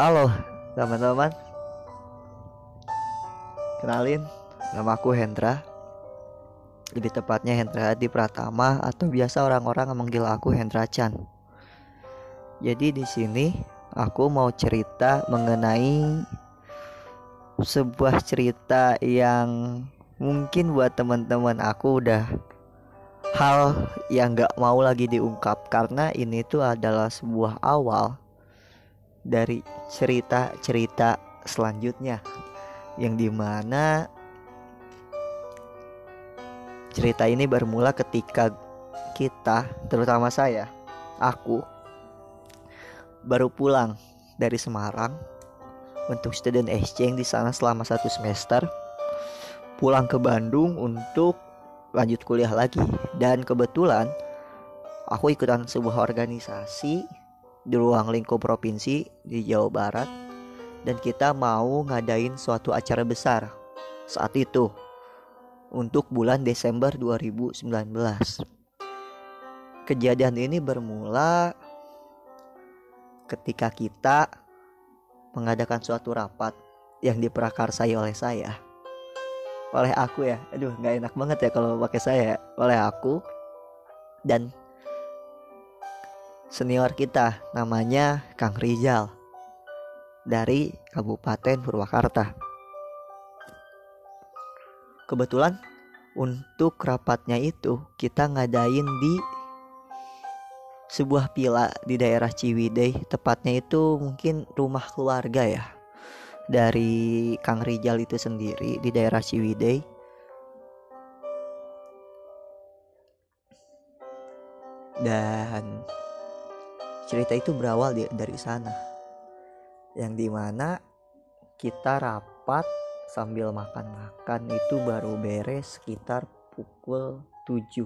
Halo teman-teman. Kenalin Nama aku Hendra. Lebih tepatnya Hendra Adi Pratama Atau biasa orang-orang memanggil aku Hendra Chan. Jadi di sini Aku mau cerita mengenai Sebuah cerita yang Mungkin buat teman-teman aku udah Hal yang gak mau lagi diungkap Karena ini tuh adalah sebuah awal dari cerita-cerita selanjutnya yang di mana cerita ini bermula ketika kita terutama saya aku baru pulang dari Semarang untuk student exchange di sana selama satu semester. Pulang ke Bandung untuk lanjut kuliah lagi dan kebetulan aku ikutan sebuah organisasi di ruang lingkup provinsi di Jawa Barat dan kita mau ngadain suatu acara besar saat itu untuk bulan Desember 2019. Kejadian ini bermula ketika kita mengadakan suatu rapat yang diprakarsai oleh saya. Oleh aku ya. Aduh, nggak enak banget ya kalau pakai saya. Oleh aku dan senior kita namanya Kang Rizal dari Kabupaten Purwakarta. Kebetulan untuk rapatnya itu kita ngadain di sebuah pila di daerah Ciwidey, tepatnya itu mungkin rumah keluarga ya dari Kang Rizal itu sendiri di daerah Ciwidey. Dan cerita itu berawal dari sana yang di mana kita rapat sambil makan-makan itu baru beres sekitar pukul 7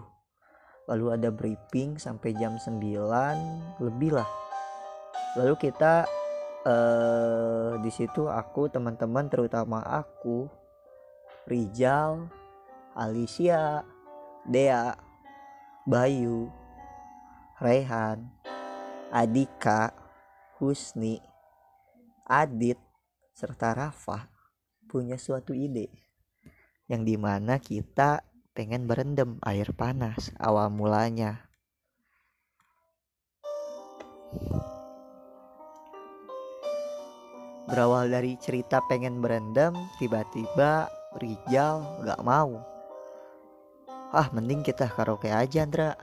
lalu ada briefing sampai jam 9 lebih lah lalu kita eh, di situ aku teman-teman terutama aku Rijal Alicia Dea Bayu Rehan Adika, Husni, Adit, serta Rafa punya suatu ide yang di mana kita pengen berendam air panas awal mulanya. Berawal dari cerita pengen berendam, tiba-tiba Rijal gak mau. Ah, mending kita karaoke aja, Andra.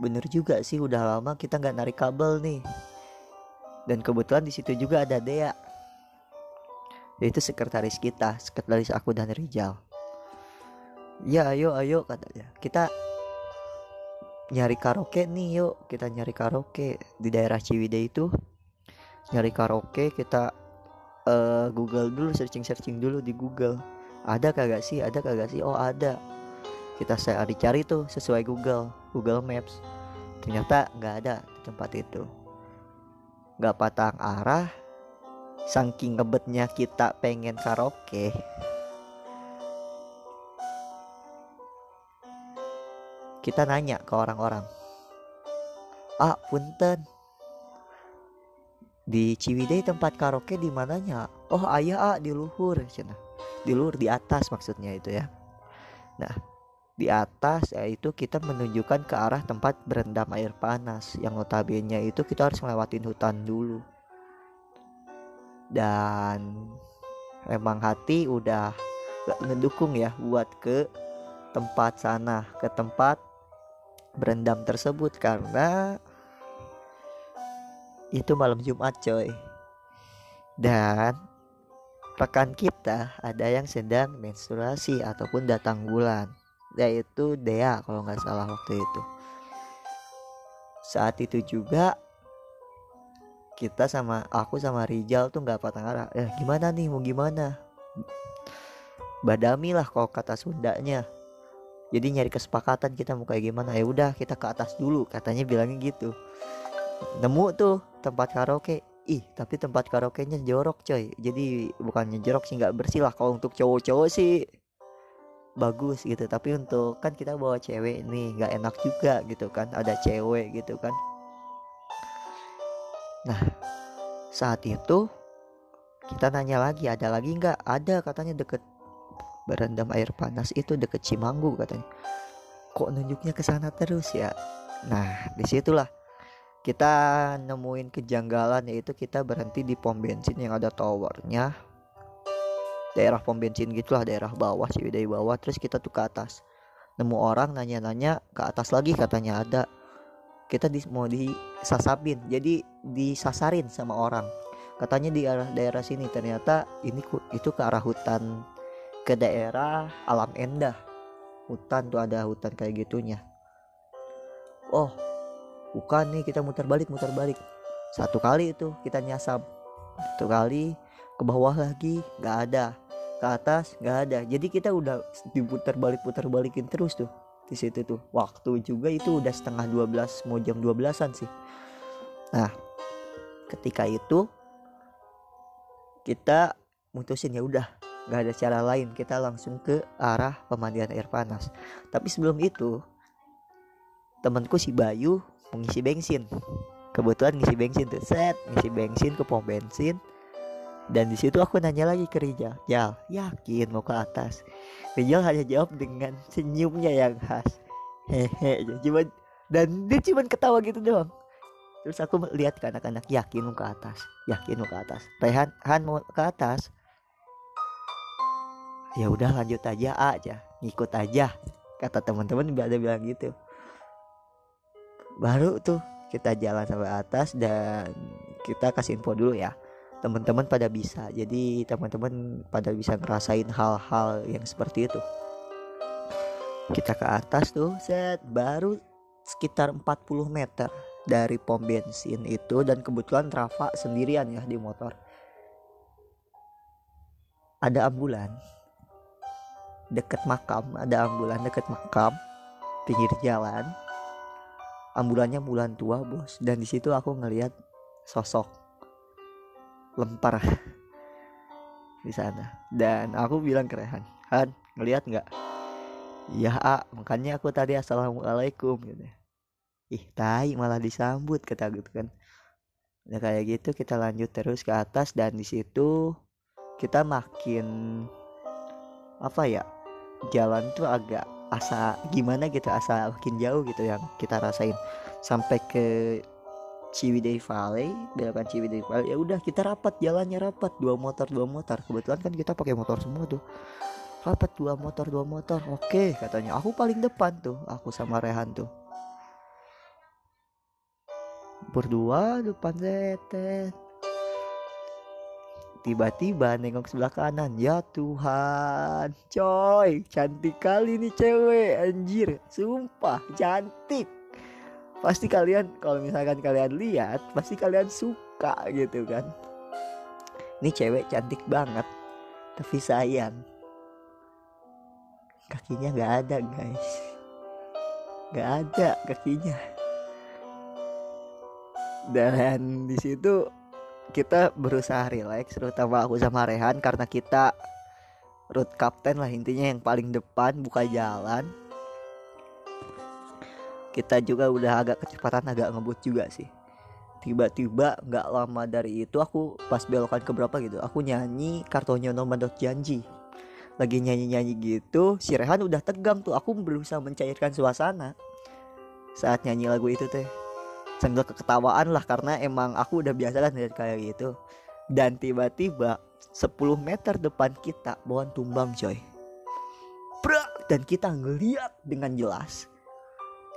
Bener juga sih udah lama kita nggak narik kabel nih. Dan kebetulan di situ juga ada Dea. Yaitu sekretaris kita sekretaris aku dan Rijal. Ya ayo ayo katanya kita nyari karaoke nih yuk. Kita nyari karaoke di daerah Ciwidey itu nyari karaoke kita uh, Google dulu searching searching dulu di Google. Ada kagak sih? Ada kagak sih? Oh ada. Kita saya cari tuh sesuai Google Google Maps. Ternyata nggak ada di tempat itu. Nggak patang arah saking ngebetnya kita pengen karaoke. Kita nanya ke orang-orang. Ah punten di Ciwidey tempat karaoke di mananya? Oh ayah ah di luhur cina. Di luhur di atas maksudnya itu ya. Nah di atas yaitu kita menunjukkan ke arah tempat berendam air panas. Yang notabene itu kita harus melewatin hutan dulu. Dan emang hati udah gak ngedukung ya buat ke tempat sana ke tempat berendam tersebut. Karena itu malam Jumat coy. Dan rekan kita ada yang sedang menstruasi ataupun datang bulan yaitu Dea kalau nggak salah waktu itu. Saat itu juga kita sama aku sama Rijal tuh nggak patah arah eh gimana nih mau gimana? Badami lah kalau kata Sundanya. Jadi nyari kesepakatan kita mau kayak gimana. Ya udah kita ke atas dulu katanya bilangnya gitu nemu tuh tempat karaoke. Ih tapi tempat karaoke nya jorok coy. Jadi bukannya jorok sih nggak bersih lah kalau untuk cowok-cowok sih. Bagus gitu. Tapi untuk kan kita bawa cewek nih nggak enak juga gitu kan. Ada cewek gitu kan. Nah saat itu kita nanya lagi ada lagi nggak? Ada katanya deket berendam air panas itu deket Cimanggu katanya. Kok nunjuknya ke sana terus ya? Nah di situlah kita nemuin kejanggalan yaitu kita berhenti di pom bensin yang ada towernya. Daerah pom bensin gitulah daerah bawah sih dari bawah terus kita tuh ke atas. Nemu orang nanya-nanya ke atas lagi? katanya ada. Kita di, mau disasapin jadi disasarin sama orang. Katanya di arah daerah sini ternyata ini itu ke arah hutan ke daerah alam endah. Hutan tuh ada hutan kayak gitunya. Oh bukan nih kita muter balik muter balik. Satu kali itu kita nyasap satu kali ke bawah lagi nggak ada. Ke atas nggak ada. Jadi kita udah diputar balik putar balikin terus tuh di situ tuh. Waktu juga itu udah setengah 12 mau jam 12an sih. Nah ketika itu kita mutusin ya udah nggak ada cara lain. Kita langsung ke arah pemandian air panas. Tapi sebelum itu temanku si Bayu mengisi bensin kebetulan ngisi bensin tuh set ngisi bensin ke pom bensin dan di situ aku nanya lagi ke Rijal, Jal, yakin mau ke atas? Rijal hanya jawab dengan senyumnya yang khas. Hehe, cuman dan dia cuma ketawa gitu doang. Terus aku lihat ke anak-anak yakin mau ke atas, yakin mau ke atas. Rehan, Han mau ke atas. Ya udah lanjut aja aja, ngikut aja. Kata teman-teman ada bilang gitu. Baru tuh kita jalan sampai atas dan kita kasih info dulu ya. Teman-teman pada bisa. Jadi teman-teman pada bisa ngerasain hal-hal yang seperti itu. Kita ke atas tuh set baru sekitar 40 meter dari pom bensin itu dan kebetulan Rafa sendirian ya di motor. Ada ambulan deket makam ada ambulan deket makam pinggir jalan ambulannya bulan tua bos. Dan di situ aku ngelihat sosok lempar di sana. Dan aku bilang ke Rehan Han ngelihat nggak? Ya A. Makanya aku tadi assalamualaikum gitu. Ih tai malah disambut kata gitu kan. Ya kayak gitu kita lanjut terus ke atas. Dan di situ kita makin apa ya jalan tuh agak asa gimana gitu asa makin jauh gitu yang kita rasain. Sampai ke Ciwidey Valley belokan Ciwidey Valley ya udah kita rapat jalannya rapat. Dua motor dua motor. Kebetulan kan kita pakai motor semua tuh. Rapat dua motor dua motor. Oke katanya. Aku paling depan tuh aku sama Rehan tuh. Berdua depan zetet tiba-tiba nengok sebelah kanan. Ya Tuhan. Coy cantik kali nih cewek. Anjir sumpah cantik. Pasti kalian kalau misalkan kalian lihat pasti kalian suka gitu kan. Ini cewek cantik banget tapi sayang. Kakinya nggak ada guys. Nggak ada kakinya. Dan di situ kita berusaha relax terutama aku sama Rehan karena kita road captain lah intinya yang paling depan buka jalan. Kita juga udah agak kecepatan agak ngebut juga sih. Tiba-tiba nggak lama dari itu aku pas belokan ke berapa gitu aku nyanyi kartonyo nomor janji. Lagi nyanyi-nyanyi gitu si Rehan udah tegang tuh aku berusaha mencairkan suasana saat nyanyi lagu itu teh sambil keketawaan lah karena emang aku udah biasa kan kayak gitu. Dan tiba-tiba 10 meter depan kita pohon tumbang coy. Brak! dan kita ngeliat dengan jelas.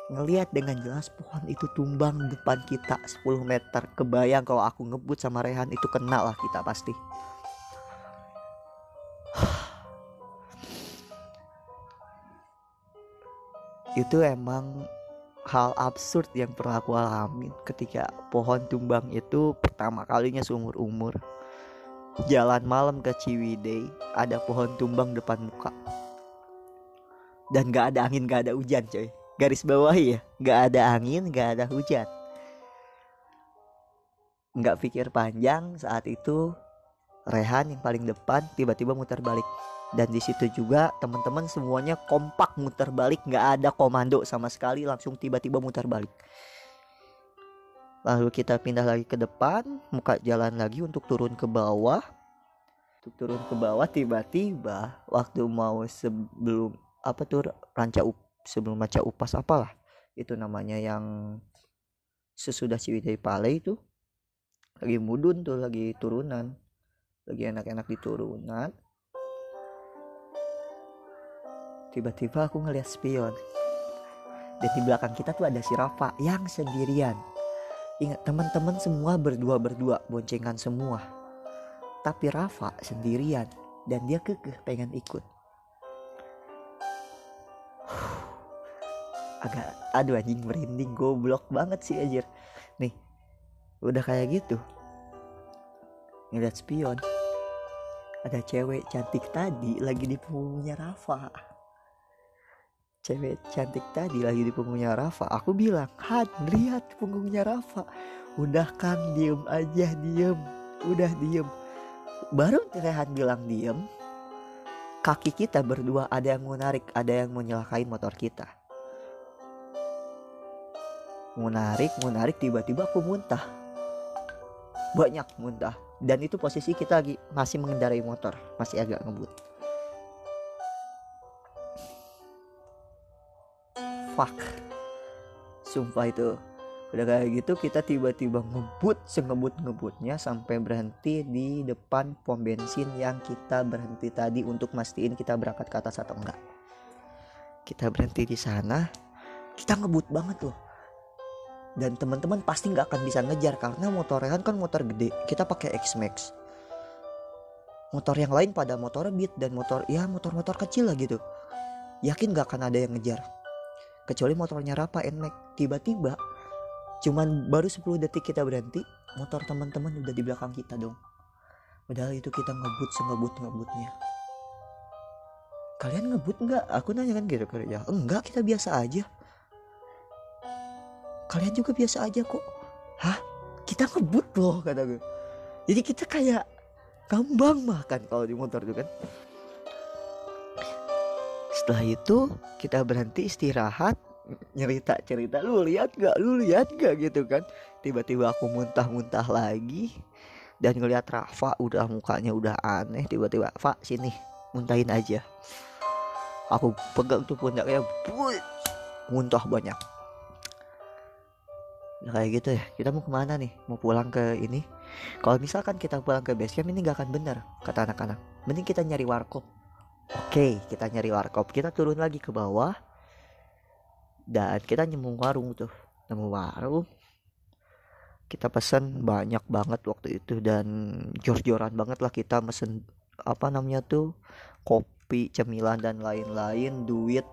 Ngelihat dengan jelas pohon itu tumbang depan kita 10 meter. Kebayang kalau aku ngebut sama Rehan itu kena lah kita pasti. Itu emang hal absurd yang pernah aku alami ketika pohon tumbang itu pertama kalinya seumur umur. Jalan malam ke Ciwidey ada pohon tumbang depan muka. Dan gak ada angin gak ada hujan coy. Garis bawah ya nggak ada angin nggak ada hujan. Nggak pikir panjang saat itu Rehan yang paling depan tiba-tiba muter balik dan di situ juga teman-teman semuanya kompak muter balik. Nggak ada komando sama sekali langsung tiba-tiba muter balik. Lalu kita pindah lagi ke depan muka jalan lagi untuk turun ke bawah. Untuk turun ke bawah tiba-tiba waktu mau sebelum apa tuh ranca up sebelum ranca upas apalah itu namanya yang sesudah Ciwidey Pale itu. Lagi mudun tuh lagi turunan. Lagi enak-enak di turunan tiba-tiba aku ngeliat spion. Dan di belakang kita tuh ada si Rafa yang sendirian. Ingat teman-teman semua berdua berdua boncengan semua. Tapi Rafa sendirian dan dia kekeh pengen ikut. Agak aduh anjing merinding goblok banget sih aja nih udah kayak gitu. Ngeliat spion. Ada cewek cantik tadi lagi di punggungnya Rafa cewek cantik tadi lagi di punggungnya Rafa. Aku bilang Han lihat punggungnya Rafa. Udah kan diem aja diem. Udah diem. Baru Rehan bilang diem kaki kita berdua ada yang mau narik ada yang mau nyelakain motor kita. Mau narik mau narik tiba-tiba aku muntah. Banyak muntah. Dan itu posisi kita lagi masih mengendarai motor masih agak ngebut fuck. Sumpah itu. Udah kayak gitu kita tiba-tiba ngebut sengebut-ngebutnya sampai berhenti di depan pom bensin yang kita berhenti tadi untuk mastiin kita berangkat ke atas atau enggak. Kita berhenti di sana kita ngebut banget loh. Dan teman-teman pasti nggak akan bisa ngejar karena motor Rehan kan motor gede. Kita pakai X Max motor yang lain pada motor Beat dan motor ya motor-motor kecil lah gitu. Yakin nggak akan ada yang ngejar kecuali motornya Rapa Nmax tiba-tiba cuman baru 10 detik kita berhenti motor teman-teman udah di belakang kita dong. Padahal itu kita ngebut sengebut ngebutnya. Kalian ngebut nggak? Aku nanya kan gitu kerja enggak kita biasa aja. Kalian juga biasa aja kok. Hah? Kita ngebut loh kata gue. Jadi kita kayak kambang makan kalau di motor tuh kan setelah itu kita berhenti istirahat nyerita cerita lu lihat gak lu lihat gak gitu kan. Tiba-tiba aku muntah-muntah lagi dan ngeliat Rafa udah mukanya udah aneh tiba-tiba Fa sini muntahin aja. Aku pegang tuh pundaknya but muntah banyak. Nah, kayak gitu ya. Kita mau ke mana nih? Mau pulang ke ini? Kalau misalkan kita pulang ke base camp ini gak akan bener kata anak-anak. Mending kita nyari warkop oke kita nyari warkop. Kita turun lagi ke bawah. Dan kita nemu warung tuh. Nemu warung. Kita pesen banyak banget waktu itu dan jor-joran banget lah kita mesen apa namanya tuh kopi cemilan dan lain-lain duit.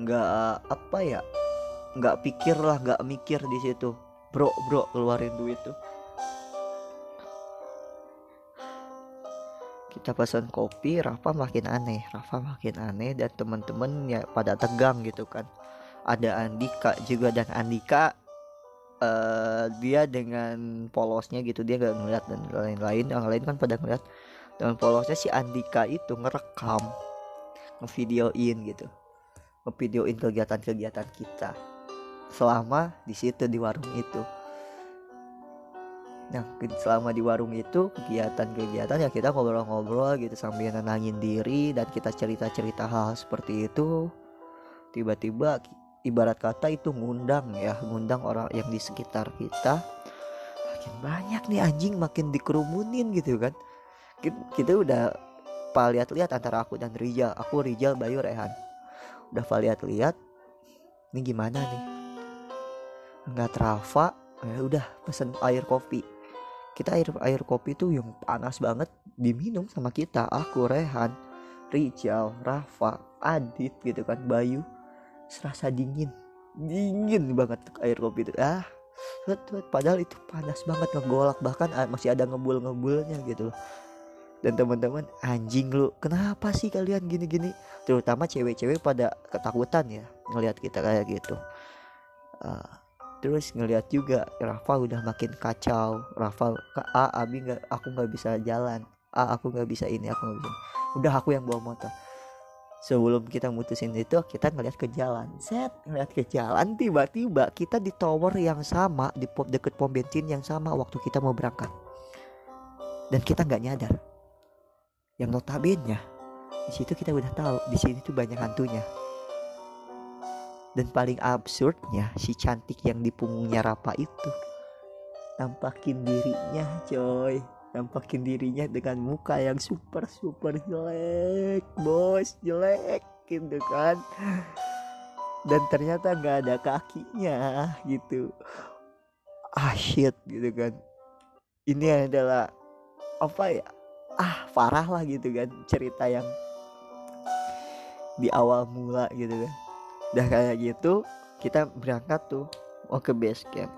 Nggak apa ya nggak pikir lah nggak mikir di situ. Bro bro keluarin duit tuh kita pesan kopi Rafa makin aneh. Rafa makin aneh dan teman-teman ya pada tegang gitu kan. Ada Andika juga dan Andika uh, dia dengan polosnya gitu dia nggak ngeliat dan lain-lain. Yang lain kan pada ngeliat. Dengan polosnya si Andika itu ngerekam ngevideoin gitu. Ngevideoin kegiatan-kegiatan kita selama di situ di warung itu nah selama di warung itu kegiatan-kegiatan ya kita ngobrol-ngobrol gitu sambil nenangin diri dan kita cerita-cerita hal seperti itu. Tiba-tiba ibarat kata itu ngundang ya ngundang orang yang di sekitar kita. Makin banyak nih anjing makin dikerumunin gitu kan. Kita udah pak lihat-lihat antara aku dan Rijal. Aku Rijal Bayu Rehan. Udah pak lihat-lihat ini gimana nih? Nggak Rafa ya udah pesen air kopi kita air air kopi tuh yang panas banget diminum sama kita. Aku Rehan Rijal Rafa Adit gitu kan Bayu. Serasa dingin. Dingin banget air kopi itu. Ah padahal itu panas banget ngegolak. Bahkan ah, masih ada ngebul-ngebulnya gitu loh. Dan teman-teman anjing lu kenapa sih kalian gini-gini? Terutama cewek-cewek pada ketakutan ya ngelihat kita kayak gitu. Uh, terus ngeliat juga Rafa udah makin kacau. Rafa A Abi nggak aku nggak bisa jalan. A aku nggak bisa ini aku nggak bisa. Udah aku yang bawa motor. Sebelum kita mutusin itu kita ngeliat ke jalan. Set ngeliat ke jalan tiba-tiba kita di tower yang sama di pom deket pom bensin yang sama waktu kita mau berangkat. Dan kita nggak nyadar. Yang notabene di situ kita udah tahu di sini tuh banyak hantunya dan paling absurdnya si cantik yang di punggungnya Rapa itu. Nampakin dirinya coy. Nampakin dirinya dengan muka yang super super jelek bos. Jelek gitu kan. Dan ternyata nggak ada kakinya gitu. Ah shit gitu kan. Ini adalah apa ya ah parah lah gitu kan cerita yang di awal mula gitu kan udah kayak gitu kita berangkat tuh. Mau ke base camp.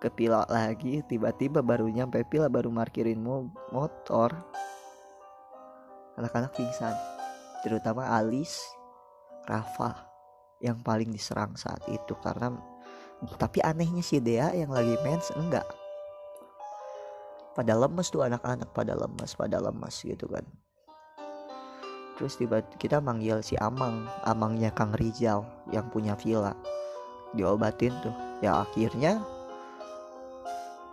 Ke Pila lagi tiba-tiba baru nyampe Pila baru markirin mo motor. Anak-anak pingsan. Terutama Alis Rafa yang paling diserang saat itu. Karena tapi anehnya si Dea yang lagi mens enggak. Pada lemes tuh anak-anak pada lemes pada lemes gitu kan terus tiba kita manggil si Amang. Amangnya Kang Rizal yang punya villa. Diobatin tuh. Ya akhirnya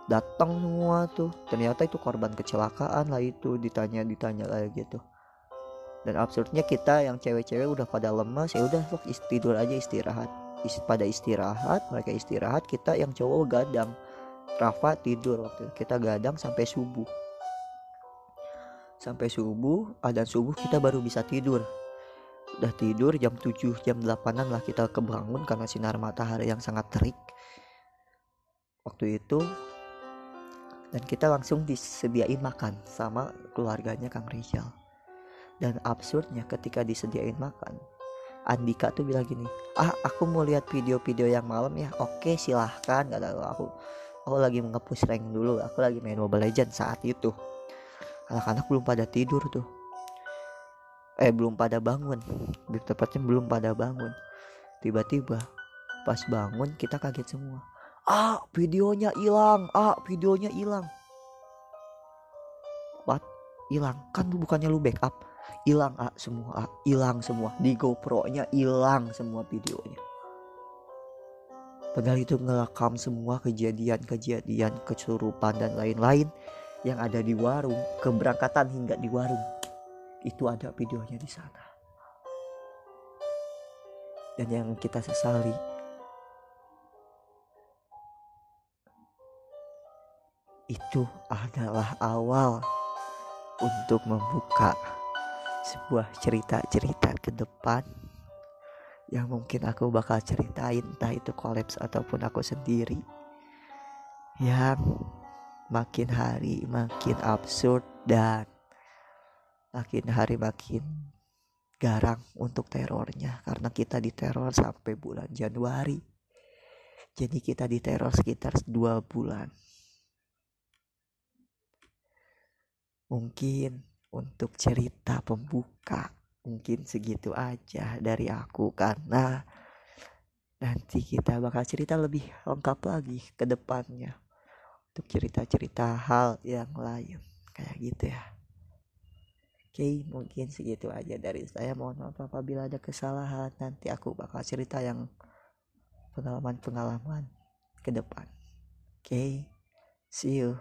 datang semua tuh. Ternyata itu korban kecelakaan lah itu. Ditanya ditanya lagi gitu. Dan absurdnya kita yang cewek-cewek udah pada lemas ya udah tidur aja istirahat. Ist pada istirahat mereka istirahat kita yang cowok gadang. Rafa tidur waktu kita gadang sampai subuh sampai subuh ada subuh kita baru bisa tidur. Udah tidur jam 7 jam 8an lah kita kebangun karena sinar matahari yang sangat terik. Waktu itu dan kita langsung disediain makan sama keluarganya Kang Rizal. Dan absurdnya ketika disediain makan Andika tuh bilang gini ah aku mau lihat video-video yang malam ya. Oke silahkan tahu aku. Aku lagi mengepus rank dulu aku lagi main Mobile Legends saat itu anak-anak belum pada tidur tuh. Eh belum pada bangun. Lebih tepatnya belum pada bangun. Tiba-tiba pas bangun kita kaget semua. Ah videonya hilang. Ah videonya hilang. What? Hilang. Kan lu bukannya lu backup. Hilang ah semua. Ah hilang semua. Di GoPro nya hilang semua videonya. Padahal itu ngerekam semua kejadian-kejadian kesurupan dan lain-lain yang ada di warung keberangkatan hingga di warung itu ada videonya di sana. Dan yang kita sesali itu adalah awal untuk membuka sebuah cerita-cerita ke depan yang mungkin aku bakal ceritain entah itu kolaps ataupun aku sendiri yang makin hari makin absurd dan makin hari makin garang untuk terornya. Karena kita diteror sampai bulan Januari. Jadi kita diteror sekitar dua bulan. Mungkin untuk cerita pembuka mungkin segitu aja dari aku. Karena nanti kita bakal cerita lebih lengkap lagi ke depannya untuk cerita-cerita hal yang lain. Kayak gitu ya. Oke mungkin segitu aja dari saya. Mohon maaf apabila ada kesalahan. Nanti aku bakal cerita yang pengalaman-pengalaman ke depan. Oke see you